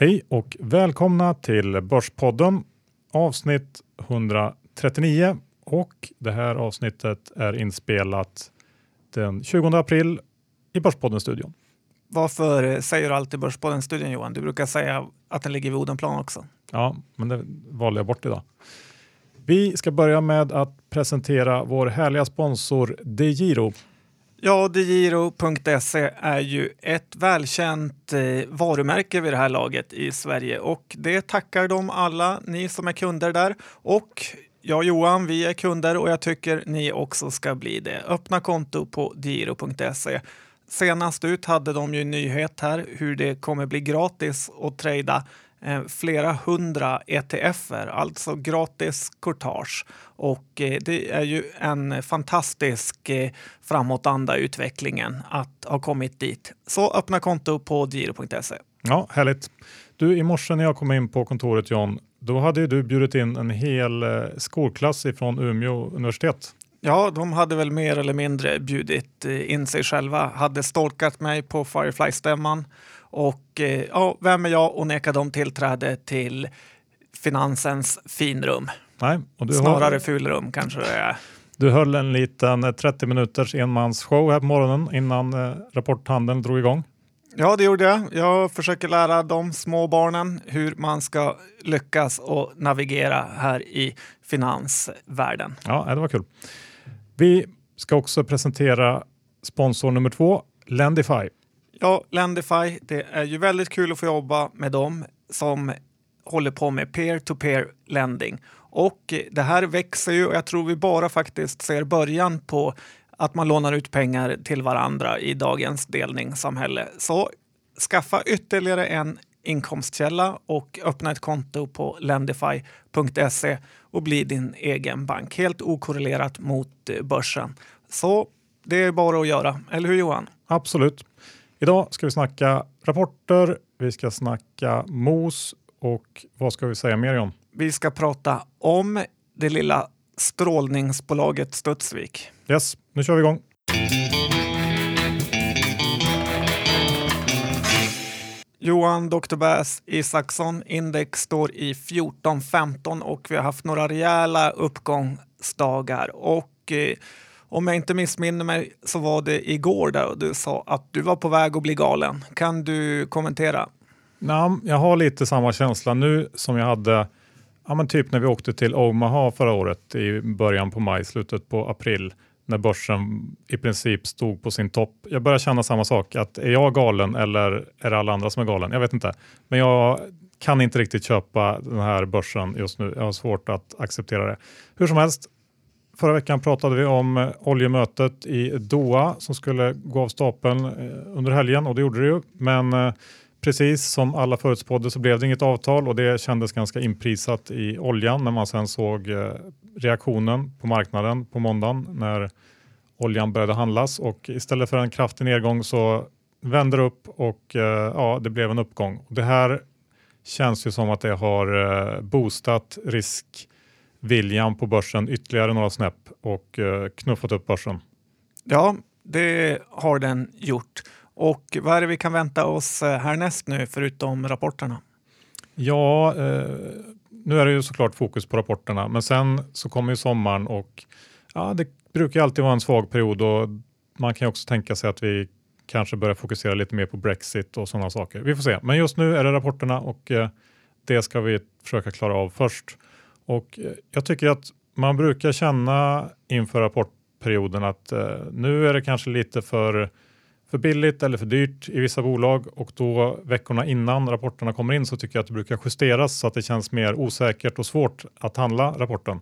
Hej och välkomna till Börspodden avsnitt 139 och det här avsnittet är inspelat den 20 april i Börspodden-studion. Varför säger du alltid Börspodden-studion Johan? Du brukar säga att den ligger vid Odenplan också. Ja, men det valde jag bort idag. Vi ska börja med att presentera vår härliga sponsor DeGiro. Ja, DeGiro.se är ju ett välkänt eh, varumärke vid det här laget i Sverige och det tackar de alla ni som är kunder där. Och jag Johan, vi är kunder och jag tycker ni också ska bli det. Öppna konto på DeGiro.se. Senast ut hade de ju en nyhet här hur det kommer bli gratis att trada flera hundra ETFer, alltså gratis courtage. Och eh, det är ju en fantastisk eh, framåtanda i utvecklingen att ha kommit dit. Så öppna konto på giro.se. Ja, härligt. Du, i morse när jag kom in på kontoret John, då hade du bjudit in en hel skolklass ifrån Umeå universitet. Ja, de hade väl mer eller mindre bjudit in sig själva, hade stalkat mig på Firefly-stämman och eh, ja, vem är jag och neka dem tillträde till finansens finrum? Nej, och du Snarare har... fulrum kanske det är. Du höll en liten 30 eh, minuters enmansshow här på morgonen innan eh, rapporthandeln drog igång. Ja, det gjorde jag. Jag försöker lära de små barnen hur man ska lyckas och navigera här i finansvärlden. Ja, det var kul. Vi ska också presentera sponsor nummer två, Lendify. Ja, Lendify, det är ju väldigt kul att få jobba med dem som håller på med peer-to-peer -peer lending. Och det här växer ju och jag tror vi bara faktiskt ser början på att man lånar ut pengar till varandra i dagens delningssamhälle. Så skaffa ytterligare en inkomstkälla och öppna ett konto på lendify.se och bli din egen bank. Helt okorrelerat mot börsen. Så det är bara att göra, eller hur Johan? Absolut. Idag ska vi snacka rapporter, vi ska snacka MOS och vad ska vi säga mer om? Vi ska prata om det lilla strålningsbolaget Studsvik. Yes, nu kör vi igång. Johan Dr. Bass Isaksson, index står i 14-15 och vi har haft några rejäla uppgångsdagar. Och eh, om jag inte missminner mig så var det igår där och du sa att du var på väg att bli galen. Kan du kommentera? Nej, jag har lite samma känsla nu som jag hade ja, men typ när vi åkte till Omaha förra året i början på maj, slutet på april när börsen i princip stod på sin topp. Jag börjar känna samma sak, att är jag galen eller är det alla andra som är galen? Jag vet inte, men jag kan inte riktigt köpa den här börsen just nu. Jag har svårt att acceptera det. Hur som helst, Förra veckan pratade vi om eh, oljemötet i Doha som skulle gå av stapeln eh, under helgen och det gjorde det ju. Men eh, precis som alla förutspådde så blev det inget avtal och det kändes ganska inprisat i oljan när man sen såg reaktionen på marknaden på måndagen när oljan började handlas och istället för en kraftig nedgång så vände det upp och ja, det blev en uppgång. Det här känns ju som att det har boostat risk viljan på börsen ytterligare några snäpp och eh, knuffat upp börsen. Ja, det har den gjort. Och vad är det vi kan vänta oss eh, härnäst nu förutom rapporterna? Ja, eh, nu är det ju såklart fokus på rapporterna, men sen så kommer ju sommaren och ja, det brukar alltid vara en svag period och man kan ju också tänka sig att vi kanske börjar fokusera lite mer på Brexit och sådana saker. Vi får se, men just nu är det rapporterna och eh, det ska vi försöka klara av först. Och eh, jag tycker att man brukar känna inför rapportperioden att eh, nu är det kanske lite för, för billigt eller för dyrt i vissa bolag och då veckorna innan rapporterna kommer in så tycker jag att det brukar justeras så att det känns mer osäkert och svårt att handla rapporten.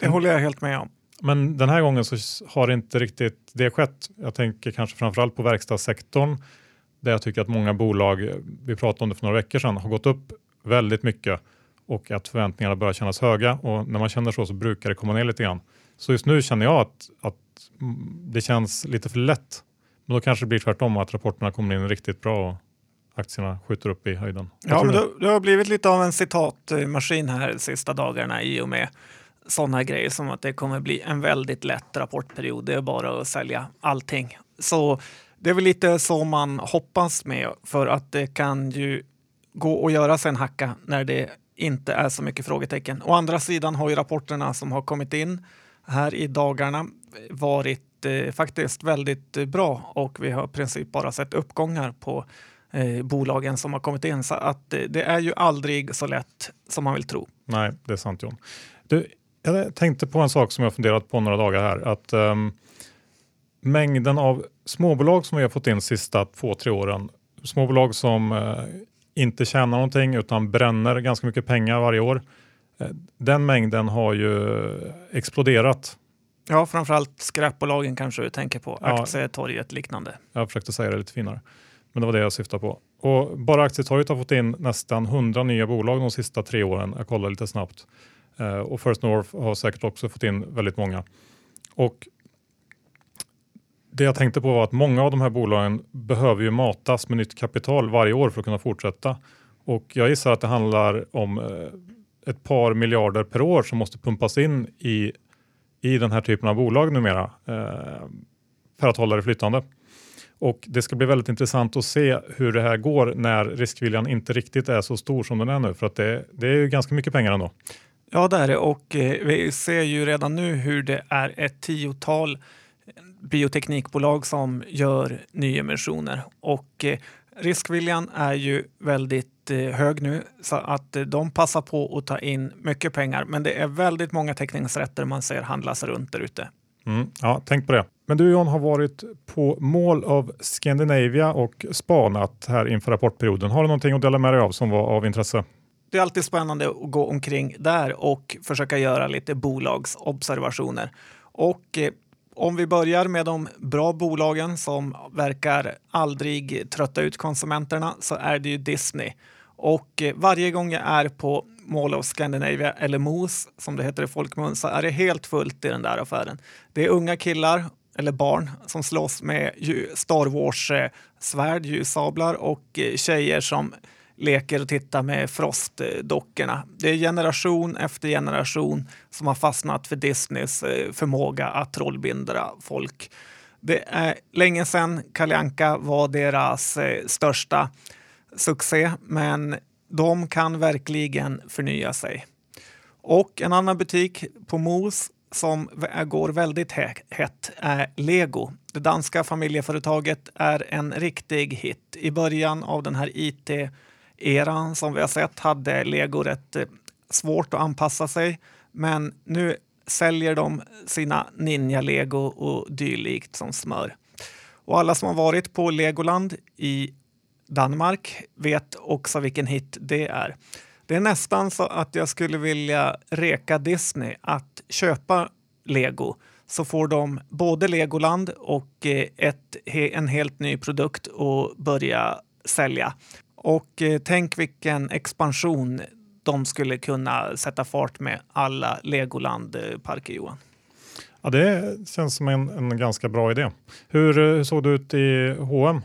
Det håller jag helt med om. Men den här gången så har inte riktigt det skett. Jag tänker kanske framförallt på verkstadssektorn där jag tycker att många bolag, vi pratade om det för några veckor sedan, har gått upp väldigt mycket och att förväntningarna börjar kännas höga och när man känner så så brukar det komma ner lite grann. Så just nu känner jag att, att det känns lite för lätt. Men då kanske det blir tvärtom att rapporterna kommer in riktigt bra och aktierna skjuter upp i höjden. ja, men det, det har blivit lite av en citatmaskin här de sista dagarna i och med sådana grejer som att det kommer bli en väldigt lätt rapportperiod. Det är bara att sälja allting. Så det är väl lite så man hoppas med för att det kan ju gå och göra sig en hacka när det inte är så mycket frågetecken. Å andra sidan har ju rapporterna som har kommit in här i dagarna varit eh, faktiskt väldigt eh, bra och vi har i princip bara sett uppgångar på eh, bolagen som har kommit in. Så att eh, det är ju aldrig så lätt som man vill tro. Nej, det är sant John. Du, jag tänkte på en sak som jag funderat på några dagar här. Att um, mängden av småbolag som vi har fått in sista två, tre åren. Småbolag som uh, inte tjänar någonting utan bränner ganska mycket pengar varje år. Uh, den mängden har ju exploderat. Ja, framförallt skräpbolagen kanske du tänker på. Aktietorget liknande. Jag försökte säga det lite finare. Men det var det jag syftade på. Och bara Aktietorget har fått in nästan 100 nya bolag de sista tre åren. Jag kollade lite snabbt. Uh, och First North har säkert också fått in väldigt många. Och det jag tänkte på var att många av de här bolagen behöver ju matas med nytt kapital varje år för att kunna fortsätta. Och jag gissar att det handlar om eh, ett par miljarder per år som måste pumpas in i, i den här typen av bolag numera eh, för att hålla det flytande. Och det ska bli väldigt intressant att se hur det här går när riskviljan inte riktigt är så stor som den är nu. För att det, det är ju ganska mycket pengar ändå. Ja, det är det och eh, vi ser ju redan nu hur det är ett tiotal bioteknikbolag som gör nyemissioner och eh, riskviljan är ju väldigt eh, hög nu så att de passar på att ta in mycket pengar. Men det är väldigt många teckningsrätter man ser handlas runt där ute. Mm, ja, tänk på det. Men du John har varit på Mall of Scandinavia och spanat här inför rapportperioden. Har du någonting att dela med dig av som var av intresse? Det är alltid spännande att gå omkring där och försöka göra lite bolagsobservationer. Och eh, om vi börjar med de bra bolagen som verkar aldrig trötta ut konsumenterna så är det ju Disney. Och eh, varje gång jag är på Mall of Scandinavia, eller MOS som det heter i folkmun, så är det helt fullt i den där affären. Det är unga killar, eller barn, som slåss med Star Wars-svärd, eh, ljussablar och eh, tjejer som leker och tittar med Frost-dockorna. Det är generation efter generation som har fastnat för Disneys eh, förmåga att trollbinda folk. Det är länge sedan Kalle Anka var deras eh, största succé, men de kan verkligen förnya sig. Och en annan butik på Mos som går väldigt hett är Lego. Det danska familjeföretaget är en riktig hit. I början av den här IT Eran som vi har sett hade Lego rätt eh, svårt att anpassa sig. Men nu säljer de sina Ninja-lego och dylikt som smör. Och alla som har varit på Legoland i Danmark vet också vilken hit det är. Det är nästan så att jag skulle vilja reka Disney att köpa Lego så får de både Legoland och eh, ett, en helt ny produkt att börja sälja. Och eh, tänk vilken expansion de skulle kunna sätta fart med alla Legoland-parker, Johan. Ja, det känns som en, en ganska bra idé. Hur, hur såg det ut i H&M?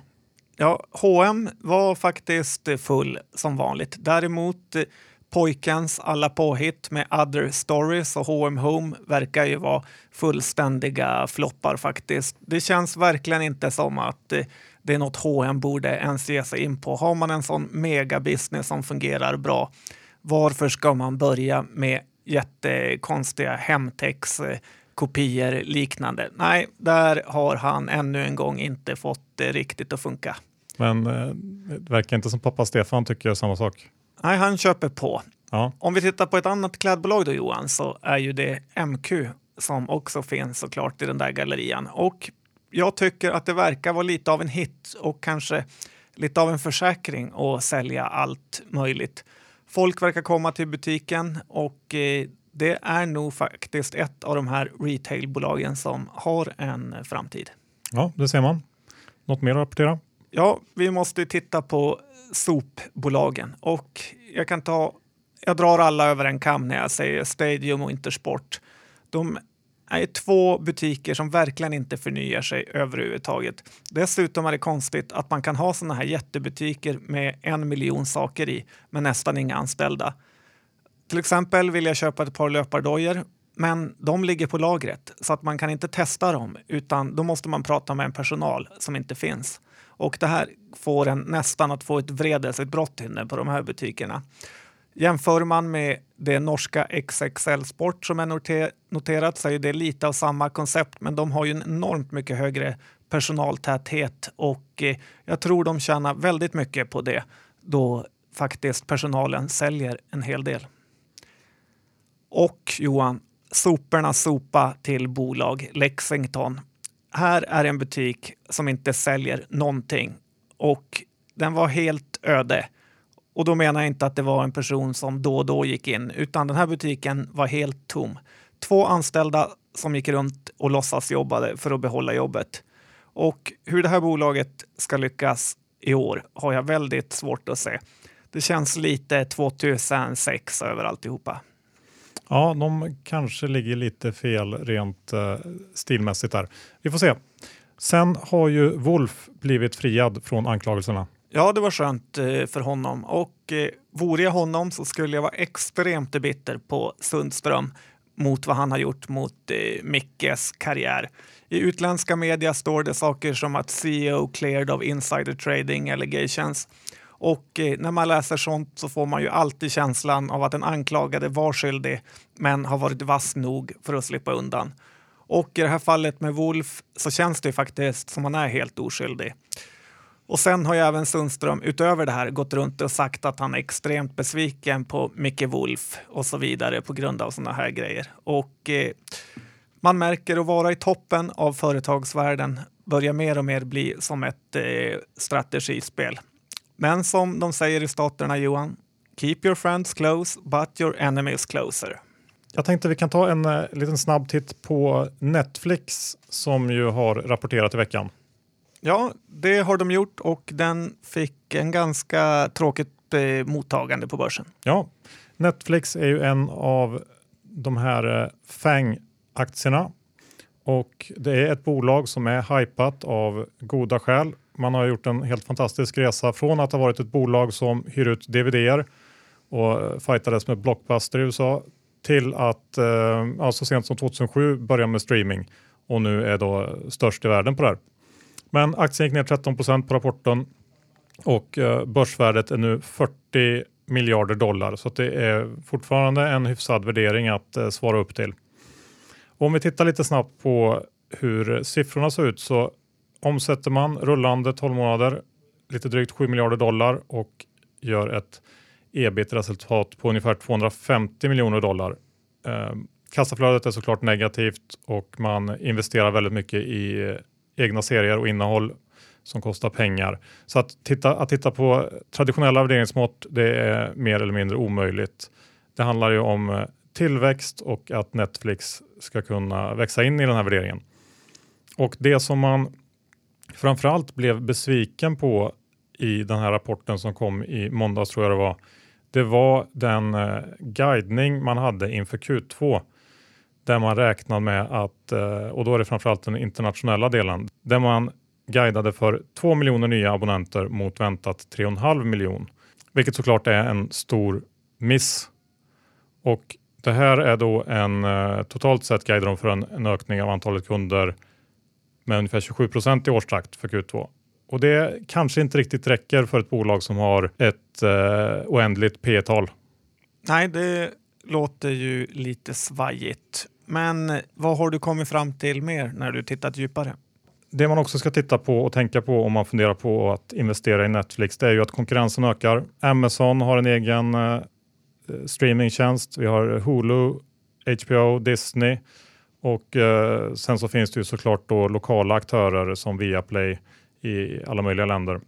Ja, H&M var faktiskt full som vanligt. Däremot eh, pojkens alla påhitt med Other Stories och H&M Home verkar ju vara fullständiga floppar faktiskt. Det känns verkligen inte som att eh, det är något H&M borde ens ge sig in på. Har man en sån megabusiness som fungerar bra, varför ska man börja med jättekonstiga Hemtex kopior liknande? Nej, där har han ännu en gång inte fått det riktigt att funka. Men eh, det verkar inte som pappa Stefan tycker samma sak. Nej, han köper på. Ja. Om vi tittar på ett annat klädbolag då Johan, så är ju det MQ som också finns såklart i den där gallerian. Och jag tycker att det verkar vara lite av en hit och kanske lite av en försäkring att sälja allt möjligt. Folk verkar komma till butiken och eh, det är nog faktiskt ett av de här retailbolagen som har en framtid. Ja, det ser man. Något mer att rapportera? Ja, vi måste titta på sopbolagen och jag kan ta, jag drar alla över en kam när jag säger Stadium och Intersport. De är två butiker som verkligen inte förnyar sig överhuvudtaget. Dessutom är det konstigt att man kan ha sådana här jättebutiker med en miljon saker i, men nästan inga anställda. Till exempel vill jag köpa ett par löpardojor, men de ligger på lagret så att man kan inte testa dem, utan då måste man prata med en personal som inte finns. Och det här får en nästan att få ett vredesutbrott inne på de här butikerna. Jämför man med det norska XXL Sport som är noterat så är det lite av samma koncept, men de har ju en enormt mycket högre personaltäthet och eh, jag tror de tjänar väldigt mycket på det då faktiskt personalen säljer en hel del. Och Johan, soporna sopa till bolag Lexington. Här är en butik som inte säljer någonting och den var helt öde. Och då menar jag inte att det var en person som då och då gick in, utan den här butiken var helt tom. Två anställda som gick runt och låtsasjobbade för att behålla jobbet. Och hur det här bolaget ska lyckas i år har jag väldigt svårt att se. Det känns lite 2006 över alltihopa. Ja, de kanske ligger lite fel rent eh, stilmässigt där. Vi får se. Sen har ju Wolf blivit friad från anklagelserna. Ja, det var skönt eh, för honom och eh, vore jag honom så skulle jag vara extremt bitter på Sundström mot vad han har gjort mot eh, Mickes karriär. I utländska media står det saker som att CEO cleared of insider trading allegations. Och eh, när man läser sånt så får man ju alltid känslan av att den anklagade var skyldig men har varit vass nog för att slippa undan. Och i det här fallet med Wolf så känns det faktiskt som han är helt oskyldig. Och sen har ju även Sundström utöver det här gått runt och sagt att han är extremt besviken på Micke Wolf och så vidare på grund av sådana här grejer. Och eh, man märker att vara i toppen av företagsvärlden börjar mer och mer bli som ett eh, strategispel. Men som de säger i staterna, Johan, keep your friends close but your enemies closer. Jag tänkte vi kan ta en eh, liten snabb titt på Netflix som ju har rapporterat i veckan. Ja, det har de gjort och den fick en ganska tråkigt eh, mottagande på börsen. Ja, Netflix är ju en av de här eh, FANG-aktierna och det är ett bolag som är hypat av goda skäl. Man har gjort en helt fantastisk resa från att ha varit ett bolag som hyr ut DVD-er och eh, fightades med Blockbuster i USA till att eh, alltså sent som 2007 börja med streaming och nu är då störst i världen på det här. Men aktien gick ner 13% på rapporten och eh, börsvärdet är nu 40 miljarder dollar så det är fortfarande en hyfsad värdering att eh, svara upp till. Och om vi tittar lite snabbt på hur siffrorna ser ut så omsätter man rullande 12 månader lite drygt 7 miljarder dollar och gör ett ebit-resultat på ungefär 250 miljoner dollar. Eh, kassaflödet är såklart negativt och man investerar väldigt mycket i egna serier och innehåll som kostar pengar. Så att titta, att titta på traditionella värderingsmått det är mer eller mindre omöjligt. Det handlar ju om eh, tillväxt och att Netflix ska kunna växa in i den här värderingen. Och det som man framförallt blev besviken på i den här rapporten som kom i måndags tror jag det var, det var den eh, guidning man hade inför Q2 där man räknar med att, eh, och då är det framförallt den internationella delen, där man guidade för 2 miljoner nya abonnenter mot väntat 3,5 miljon, vilket såklart är en stor miss. Och det här är då en, eh, totalt sett guidar de för en, en ökning av antalet kunder med ungefär 27 procent i årstakt för Q2. Och det kanske inte riktigt räcker för ett bolag som har ett eh, oändligt P tal Nej, det låter ju lite svajigt. Men vad har du kommit fram till mer när du tittat djupare? Det man också ska titta på och tänka på om man funderar på att investera i Netflix, det är ju att konkurrensen ökar. Amazon har en egen eh, streamingtjänst. Vi har Hulu, HBO, Disney och eh, sen så finns det ju såklart då lokala aktörer som Viaplay i alla möjliga länder.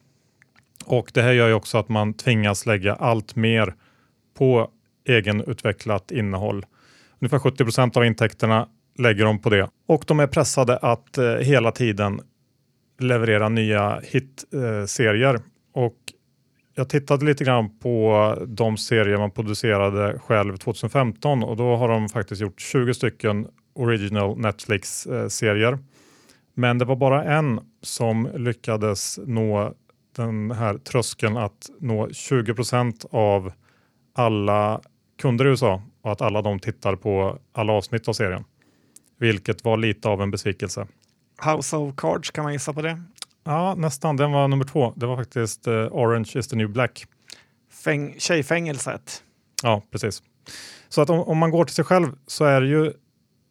Och det här gör ju också att man tvingas lägga allt mer på egenutvecklat innehåll. Ungefär 70 procent av intäkterna lägger de på det och de är pressade att eh, hela tiden leverera nya hitserier. Eh, och jag tittade lite grann på de serier man producerade själv 2015 och då har de faktiskt gjort 20 stycken original Netflix-serier. Men det var bara en som lyckades nå den här tröskeln att nå 20 procent av alla kunder i USA och att alla de tittar på alla avsnitt av serien. Vilket var lite av en besvikelse. House of Cards, kan man gissa på det? Ja, nästan. Den var nummer två. Det var faktiskt uh, Orange is the new black. Fäng tjejfängelset. Ja, precis. Så att om, om, man går till sig själv så är det ju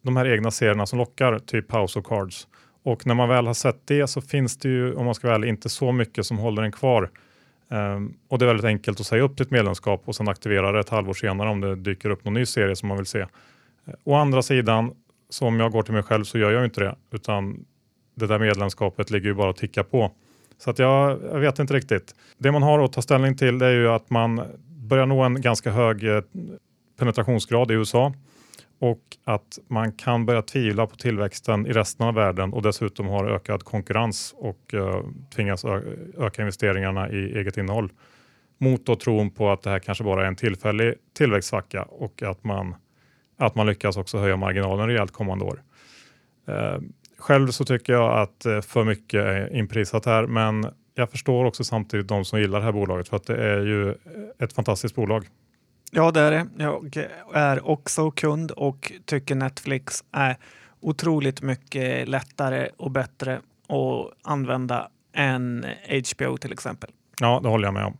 de här egna serierna som lockar, typ House of Cards. Och när man väl har sett det så finns det ju, om man ska väl, inte så mycket som håller en kvar. Um, och det är väldigt enkelt att säga upp sitt medlemskap och sen aktivera det ett halvår senare om det dyker upp någon ny serie som man vill se. Uh, å andra sidan, så om jag går till mig själv så gör jag inte det, utan det där medlemskapet ligger ju bara och tickar på. Så att jag, jag vet inte riktigt. Det man har att ta ställning till det är ju att man börjar nå en ganska hög eh, penetrationsgrad i USA och att man kan börja tvivla på tillväxten i resten av världen och dessutom har ökad konkurrens och eh, tvingas öka investeringarna i eget innehåll. Mot då tron på att det här kanske bara är en tillfällig tillväxtsvacka och att man, att man lyckas också höja marginalen rejält kommande år. Eh, själv så tycker jag att eh, för mycket är inprisat här men jag förstår också samtidigt de som gillar det här bolaget för att det är ju ett fantastiskt bolag. Ja, det är det. Jag är också kund och tycker Netflix är otroligt mycket lättare och bättre att använda än HBO till exempel. Ja, det håller jag med om.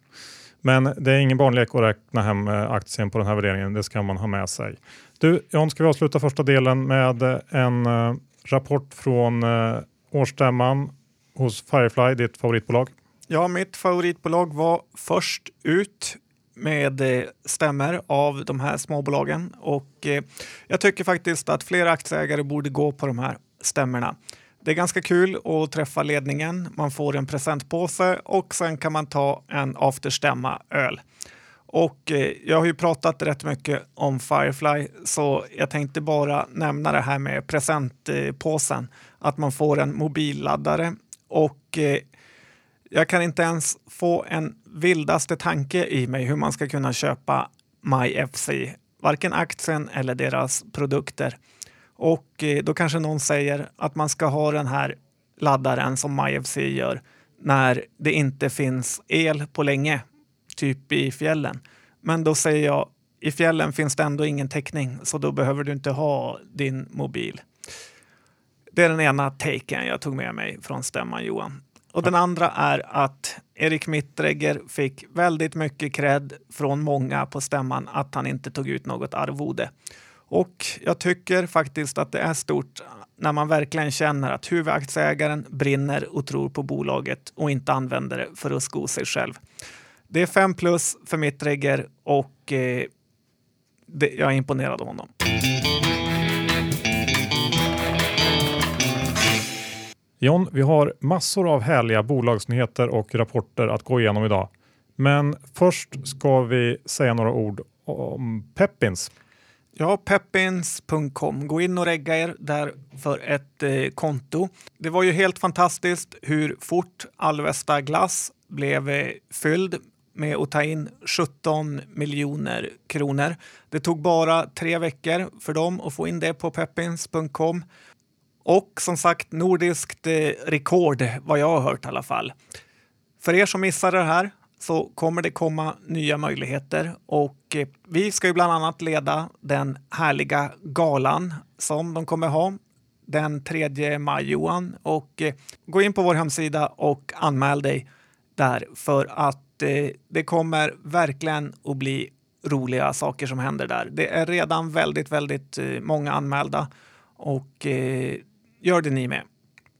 Men det är ingen barnlek att räkna hem eh, aktien på den här värderingen. Det ska man ha med sig. Du, John, ska vi avsluta första delen med en uh, rapport från årsstämman hos Firefly, ditt favoritbolag? Ja, mitt favoritbolag var först ut med eh, stämmer av de här småbolagen och eh, jag tycker faktiskt att fler aktieägare borde gå på de här stämmorna. Det är ganska kul att träffa ledningen. Man får en presentpåse och sen kan man ta en afterstämma öl. Och eh, jag har ju pratat rätt mycket om Firefly så jag tänkte bara nämna det här med presentpåsen. Att man får en mobilladdare och jag kan inte ens få en vildaste tanke i mig hur man ska kunna köpa MyFC, varken aktien eller deras produkter. Och eh, då kanske någon säger att man ska ha den här laddaren som MyFC gör när det inte finns el på länge, typ i fjällen. Men då säger jag, i fjällen finns det ändå ingen täckning så då behöver du inte ha din mobil. Det är den ena taken jag tog med mig från stämman Johan. Och den andra är att Erik Mittregger fick väldigt mycket cred från många på stämman att han inte tog ut något arvode. Och jag tycker faktiskt att det är stort när man verkligen känner att huvudaktieägaren brinner och tror på bolaget och inte använder det för att sko sig själv. Det är 5 plus för Mittregger och eh, det, jag är imponerad av honom. John, vi har massor av härliga bolagsnyheter och rapporter att gå igenom idag. Men först ska vi säga några ord om Peppins. Ja, peppins.com. Gå in och regga er där för ett eh, konto. Det var ju helt fantastiskt hur fort Alvesta Glass blev eh, fylld med att ta in 17 miljoner kronor. Det tog bara tre veckor för dem att få in det på peppins.com. Och som sagt nordiskt eh, rekord vad jag har hört i alla fall. För er som missade det här så kommer det komma nya möjligheter och eh, vi ska ju bland annat leda den härliga galan som de kommer ha den 3 maj Johan och eh, gå in på vår hemsida och anmäl dig där för att eh, det kommer verkligen att bli roliga saker som händer där. Det är redan väldigt, väldigt eh, många anmälda och eh, Gör det ni med.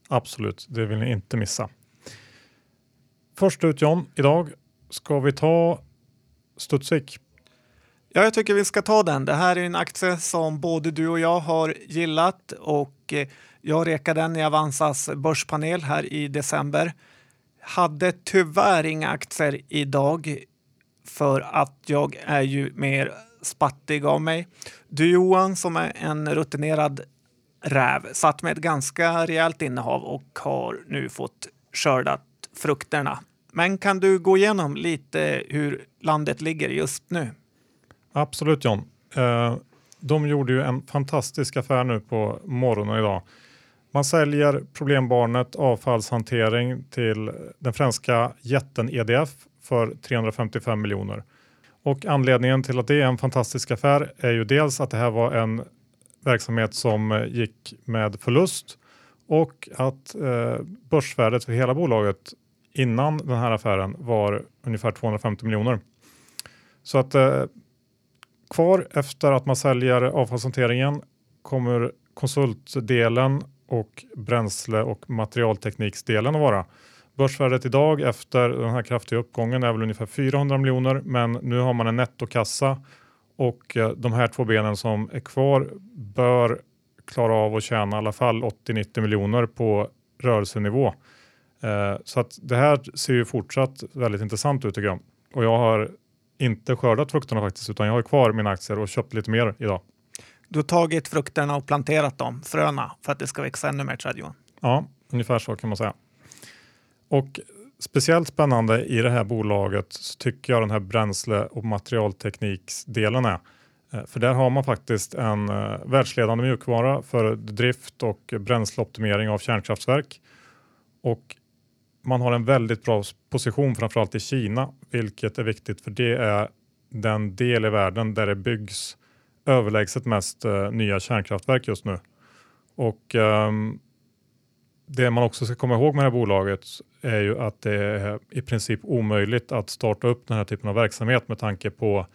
Absolut, det vill ni inte missa. Först ut John, idag ska vi ta Studsvik. Ja, jag tycker vi ska ta den. Det här är en aktie som både du och jag har gillat och eh, jag rekade den i Avanzas börspanel här i december. Hade tyvärr inga aktier idag för att jag är ju mer spattig av mig. Du Johan som är en rutinerad räv satt med ett ganska rejält innehav och har nu fått skördat frukterna. Men kan du gå igenom lite hur landet ligger just nu? Absolut John. Eh, de gjorde ju en fantastisk affär nu på morgonen idag. Man säljer problembarnet avfallshantering till den franska jätten EDF för 355 miljoner. Och anledningen till att det är en fantastisk affär är ju dels att det här var en verksamhet som eh, gick med förlust och att eh, börsvärdet för hela bolaget innan den här affären var ungefär 250 miljoner. Så att eh, kvar efter att man säljer avfallshanteringen kommer konsultdelen och bränsle och materialtekniksdelen att vara. Börsvärdet idag efter den här kraftiga uppgången är väl ungefär 400 miljoner, men nu har man en nettokassa och eh, de här två benen som är kvar bör klara av att tjäna i alla fall 80-90 miljoner på rörelsenivå. Eh, så att det här ser ju fortsatt väldigt intressant ut tycker jag. Och jag har inte skördat frukterna faktiskt, utan jag har kvar mina aktier och köpt lite mer idag. Du har tagit frukterna och planterat dem, fröna, för att det ska växa ännu mer träd? Ja, ungefär så kan man säga. Och speciellt spännande i det här bolaget så tycker jag den här bränsle och materialtekniksdelen är. Eh, för där har man faktiskt en eh, världsledande mjukvara för drift och bränsleoptimering av kärnkraftverk. Och man har en väldigt bra position framförallt i Kina, vilket är viktigt för det är den del i världen där det byggs överlägset mest eh, nya kärnkraftverk just nu. Och um, det man också ska komma ihåg med det här bolaget är ju att det är i princip omöjligt att starta upp den här typen av verksamhet med tanke på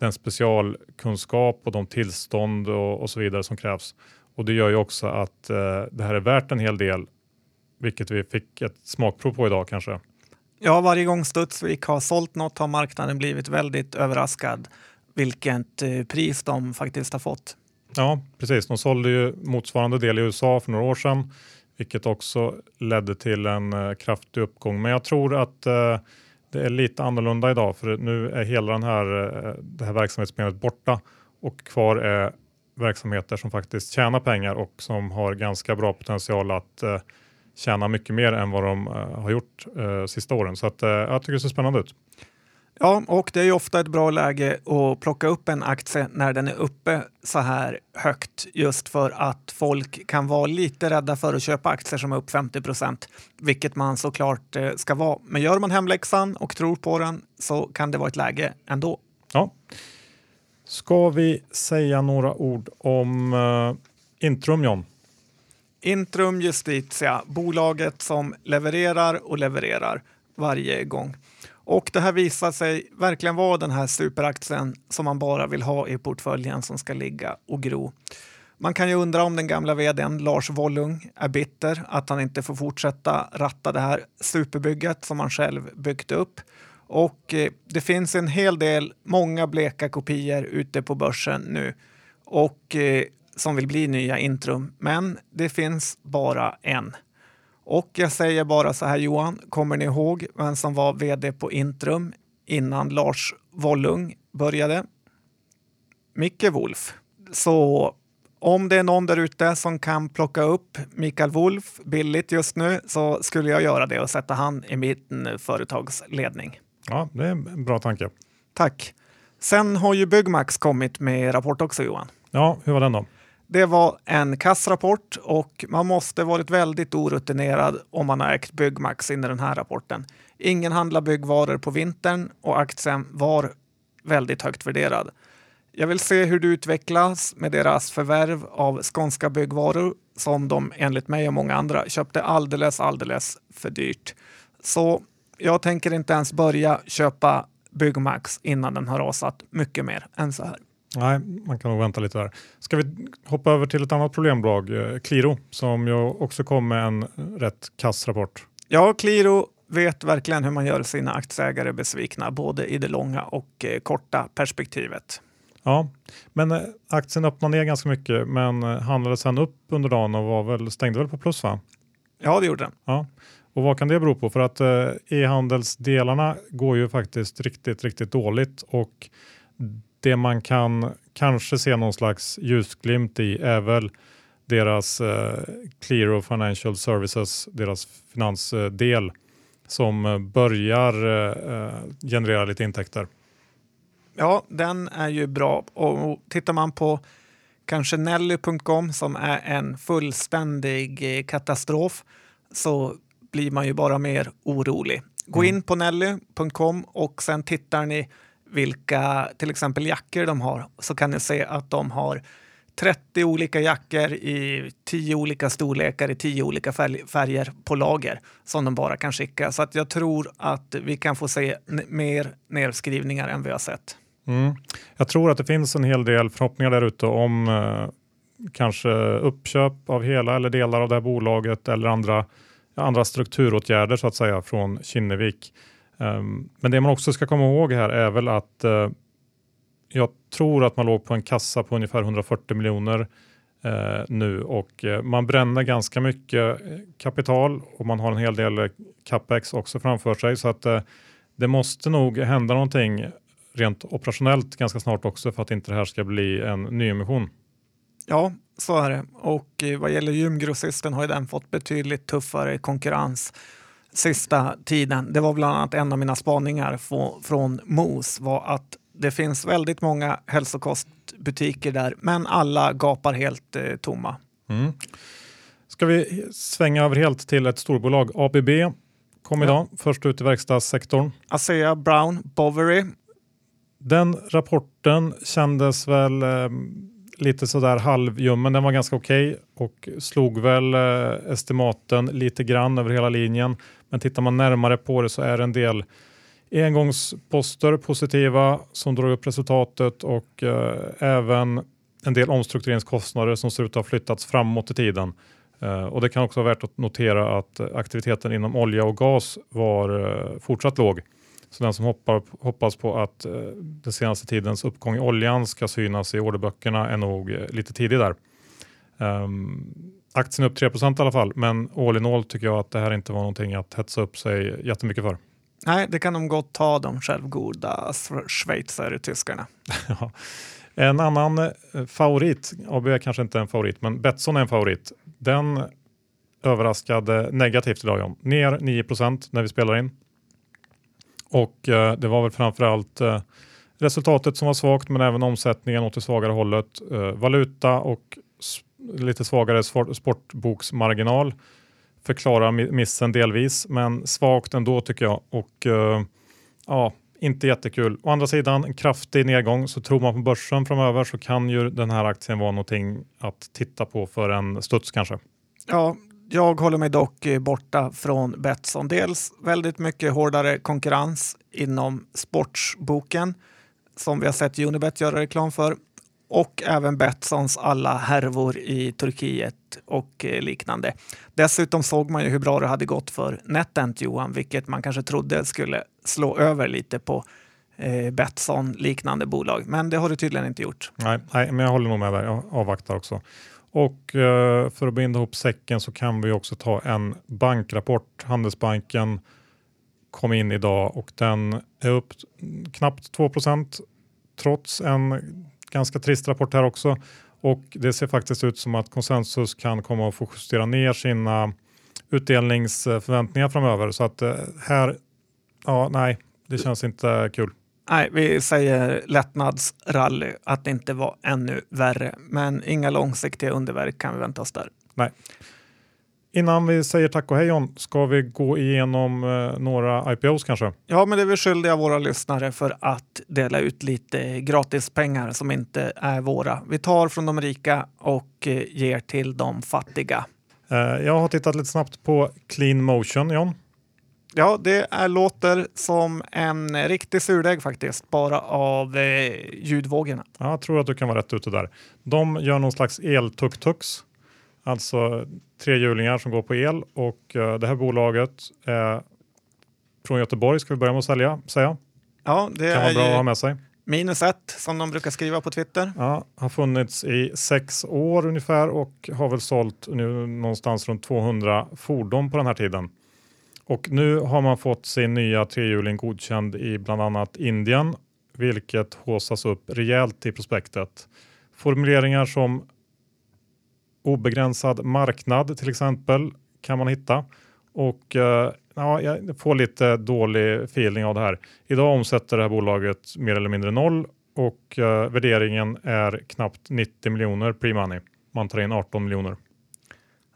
den specialkunskap och de tillstånd och, och så vidare som krävs. Och det gör ju också att eh, det här är värt en hel del, vilket vi fick ett smakprov på idag kanske. Ja, varje gång Studsvik har sålt något har marknaden blivit väldigt överraskad vilket eh, pris de faktiskt har fått. Ja, precis. De sålde ju motsvarande del i USA för några år sedan, vilket också ledde till en eh, kraftig uppgång. Men jag tror att eh, det är lite annorlunda idag för nu är hela den här, eh, det här verksamhetsbenet borta och kvar är verksamheter som faktiskt tjänar pengar och som har ganska bra potential att eh, tjäna mycket mer än vad de eh, har gjort eh, sista åren. Så att, eh, jag tycker det ser spännande ut. Ja, och det är ju ofta ett bra läge att plocka upp en aktie när den är uppe så här högt just för att folk kan vara lite rädda för att köpa aktier som är upp 50 procent, vilket man såklart eh, ska vara. Men gör man hemläxan och tror på den så kan det vara ett läge ändå. Ja. Ska vi säga några ord om uh, Intrum, John? Intrum Justitia, bolaget som levererar och levererar varje gång. Och det här visar sig verkligen vara den här superaktien som man bara vill ha i portföljen som ska ligga och gro. Man kan ju undra om den gamla vdn Lars Wollung är bitter att han inte får fortsätta ratta det här superbygget som han själv byggt upp. Och eh, det finns en hel del, många bleka kopior ute på börsen nu och eh, som vill bli nya Intrum. Men det finns bara en. Och jag säger bara så här Johan, kommer ni ihåg vem som var vd på Intrum innan Lars Wollung började? Micke Wolf. Så om det är någon där ute som kan plocka upp Mikael Wolf billigt just nu så skulle jag göra det och sätta han i min företagsledning. Ja, det är en bra tanke. Tack. Sen har ju Byggmax kommit med rapport också Johan. Ja, hur var den då? Det var en kassrapport och man måste varit väldigt orutinerad om man har ägt Byggmax in i den här rapporten. Ingen handlar byggvaror på vintern och aktien var väldigt högt värderad. Jag vill se hur det utvecklas med deras förvärv av skånska byggvaror som de enligt mig och många andra köpte alldeles, alldeles för dyrt. Så jag tänker inte ens börja köpa Byggmax innan den har rasat mycket mer än så här. Nej, man kan nog vänta lite där. Ska vi hoppa över till ett annat problembolag, eh, Qliro, som ju också kom med en rätt kass rapport. Ja, Qliro vet verkligen hur man gör sina aktieägare besvikna, både i det långa och eh, korta perspektivet. Ja, men eh, aktien öppnade ner ganska mycket, men handlade sedan upp under dagen och var väl, stängde väl på plus va? Ja, det gjorde den. Ja. Och vad kan det bero på? För att e-handelsdelarna går ju faktiskt riktigt, riktigt dåligt och det man kan kanske se någon slags ljusglimt i är väl deras eh, Clearo Financial Services, deras finansdel som eh, börjar eh, generera lite intäkter. Ja, den är ju bra. Och tittar man på kanske Nelly.com som är en fullständig eh, katastrof så blir man ju bara mer orolig. Gå mm. in på Nelly.com och sen tittar ni vilka till exempel jackor de har så kan ni se att de har 30 olika jackor i 10 olika storlekar i 10 olika färger på lager som de bara kan skicka. Så att jag tror att vi kan få se mer nedskrivningar än vi har sett. Mm. Jag tror att det finns en hel del förhoppningar där ute om eh, kanske uppköp av hela eller delar av det här bolaget eller andra, andra strukturåtgärder så att säga från Kinnevik. Ehm, men det man också ska komma ihåg här är väl att eh, jag tror att man låg på en kassa på ungefär 140 miljoner eh, nu och eh, man bränner ganska mycket kapital och man har en hel del capex också framför sig så att det måste nog hända någonting rent operationellt ganska snart också för att inte det här ska bli en nyemission. Ja, så är det. Och vad gäller gymgrossisten har ju den fått betydligt tuffare konkurrens sista tiden. Det var bland annat en av mina spaningar från MOS var att det finns väldigt många hälsokostbutiker där, men alla gapar helt eh, tomma. Mm. Ska vi svänga över helt till ett storbolag, ABB kom idag, ja. först ut i verkstadssektorn. ASEA Brown Boveri. Den rapporten kändes väl eh, lite sådär halvljummen. Den var ganska okej okay och slog väl eh, estimaten lite grann över hela linjen. Men tittar man närmare på det så är det en del engångsposter positiva som drar upp resultatet och eh, även en del omstruktureringskostnader som ser ut att ha flyttats framåt i tiden. Eh, och det kan också vara värt att notera att aktiviteten inom olja och gas var eh, fortsatt låg. Så den som hoppar, hoppas på att eh, den senaste tidens uppgång i oljan ska synas i orderböckerna är nog eh, lite tidig där. Um, aktien upp 3 i alla fall, men all in all tycker jag att det här inte var någonting att hetsa upp sig jättemycket för. Nej, det kan de gott ta de självgoda schweizare tyskarna. en annan eh, favorit, AB är kanske inte en favorit, men Betsson är en favorit. Den överraskade negativt idag John. Ner 9% när vi spelar in. Och eh, det var väl framförallt eh, resultatet som var svagt men även omsättningen åt det svagare hållet. Eh, valuta och lite svagare sportboksmarginal förklarar missen delvis men svagt ändå tycker jag. Och uh, ja, inte jättekul. Å andra sidan en kraftig nedgång så tror man på börsen framöver så kan ju den här aktien vara någonting att titta på för en studs kanske. Ja, jag håller mig dock eh, borta från Betsson. Dels väldigt mycket hårdare konkurrens inom sportsboken som vi har sett Unibet göra reklam för och även Betssons alla härvor i Turkiet och eh, liknande. Dessutom såg man ju hur bra det hade gått för NetEnt Johan, vilket man kanske trodde skulle slå över lite på eh, Betsson liknande bolag. Men det har det tydligen inte gjort. Nej, nej men jag håller nog med där. Jag avvaktar också. Och eh, för att binda ihop säcken så kan vi också ta en bankrapport. Handelsbanken kom in idag och den är upp knappt 2% trots en ganska trist rapport här också. Och det ser faktiskt ut som att konsensus kan komma att få justera ner sina utdelningsförväntningar framöver. Så att eh, här, ja nej, det känns inte kul. Nej, vi säger lättnadsrally, att det inte var ännu värre. Men inga långsiktiga underverk kan vi vänta oss där. Nej. Innan vi säger tack och hej John, ska vi gå igenom eh, några IPOs kanske? Ja, men det är vi skyldiga våra lyssnare för att dela ut lite gratispengar som inte är våra. Vi tar från de rika och eh, ger till de fattiga. Eh, jag har tittat lite snabbt på Clean Motion, John. Ja, det är, låter som en riktig surdeg faktiskt, bara av eh, ljudvågorna. Ja, jag tror att du kan vara rätt ute där. De gör någon slags el-tuk-tuks, alltså trehjulingar som går på el och uh, det här bolaget är från Göteborg ska vi börja med att sälja, säga. Ja, det kan vara bra att ha med sig. Minus ett som de brukar skriva på Twitter. Ja, har funnits i sex år ungefär och har väl sålt nu någonstans runt 200 fordon på den här tiden. Och nu har man fått sin nya trehjuling godkänd i bland annat Indien, vilket håsas upp rejält i prospektet. Formuleringar som obegränsad marknad till exempel kan man hitta och eh, ja, jag får lite dålig feeling av det här. Idag omsätter det här bolaget mer eller mindre noll och eh, värderingen är knappt 90 miljoner pre-money. Man tar in 18 miljoner.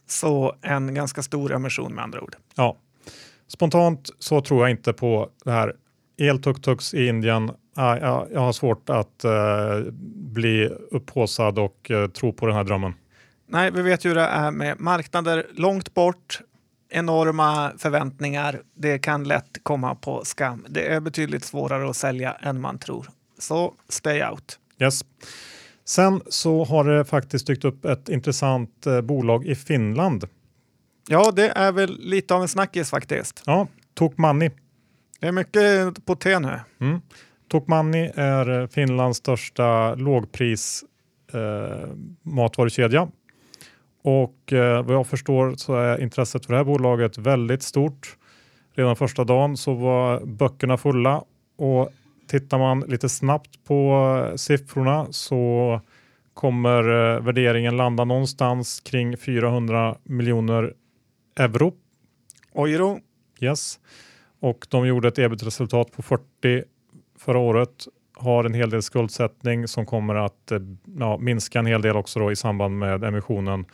Så en ganska stor emission med andra ord. Ja, Spontant så tror jag inte på det här el-tuk-tuks i Indien ja, jag, har svårt att eh, bli upphåsad och tro på den här drömmen. Nej, vi vet ju hur det är med marknader långt bort, enorma förväntningar. Det kan lätt komma på skam. Det är betydligt svårare att sälja än man tror. Så stay out. Yes. Sen så har det faktiskt dykt upp ett intressant eh, bolag i Finland. Ja, det är väl lite av en snackis faktiskt. Ja, Tokmanni. Det är mycket på T nu. Mm. Tokmanni är Finlands största lågpris eh, matvarukedja. Och eh, vad jag förstår så är intresset för det här bolaget väldigt stort. Redan första dagen så var böckerna fulla och tittar man lite snabbt på siffrorna så kommer eh, värderingen landa någonstans kring 400 miljoner euro. Euro. Yes. Och de gjorde ett ebit-resultat på 40 förra året. Har en hel del skuldsättning som kommer att eh, ja, minska en hel del också i samband med emissionen.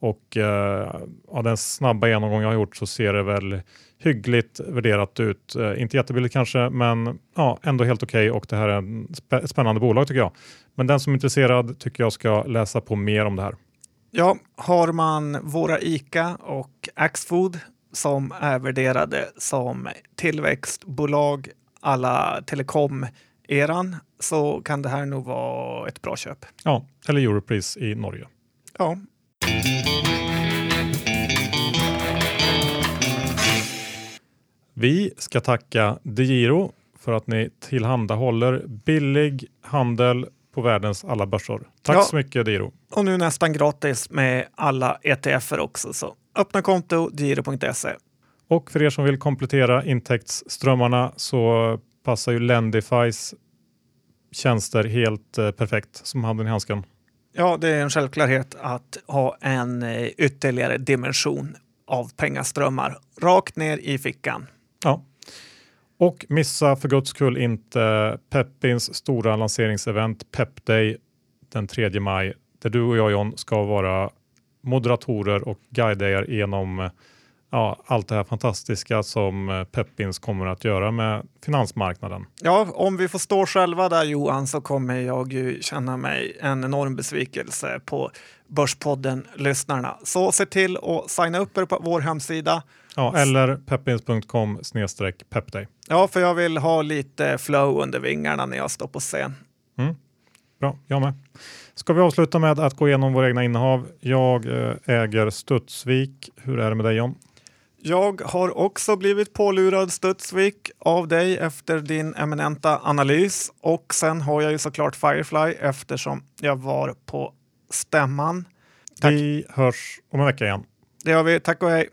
Och eh, av den snabba genomgång jag har gjort så ser det väl hyggligt värderat ut. Eh, inte jättebilligt kanske, men ja, ändå helt okej okay och det här är en spä spännande bolag tycker jag. Men den som är intresserad tycker jag ska läsa på mer om det här. Ja, har man våra ICA och Axfood som är värderade som tillväxtbolag alla telekom-eran så kan det här nog vara ett bra köp. Ja, eller Europris i Norge. Ja. Vi ska tacka DeGiro för att ni tillhandahåller billig handel på världens alla börsar. Tack ja. så mycket DeGiro. Och nu nästan gratis med alla ETFer också. Så öppna konto giro.se. Och för er som vill komplettera intäktsströmmarna så passar ju Lendifys tjänster helt eh, perfekt som handen i handsken. Ja, det är en självklarhet att ha en eh, ytterligare dimension av pengaströmmar rakt ner i fickan. Ja. Och missa för guds skull inte Peppins stora lanseringsevent Pep Day den 3 maj där du och jag John ska vara moderatorer och guida er genom eh, ja, allt det här fantastiska som eh, Peppins kommer att göra med finansmarknaden. Ja, om vi får stå själva där Johan så kommer jag ju känna mig en enorm besvikelse på Börspodden-lyssnarna. Så se till att signa upp er på vår hemsida. Ja, eller peppins.com pepday. Ja, för jag vill ha lite flow under vingarna när jag står på scen. Mm. Bra, jag med. Ska vi avsluta med att gå igenom våra egna innehav? Jag eh, äger Studsvik. Hur är det med dig John? Jag har också blivit pålurad Studsvik av dig efter din eminenta analys och sen har jag ju såklart Firefly eftersom jag var på stämman. Tack. Vi hörs om en vecka igen. Det gör vi. Tack och hej.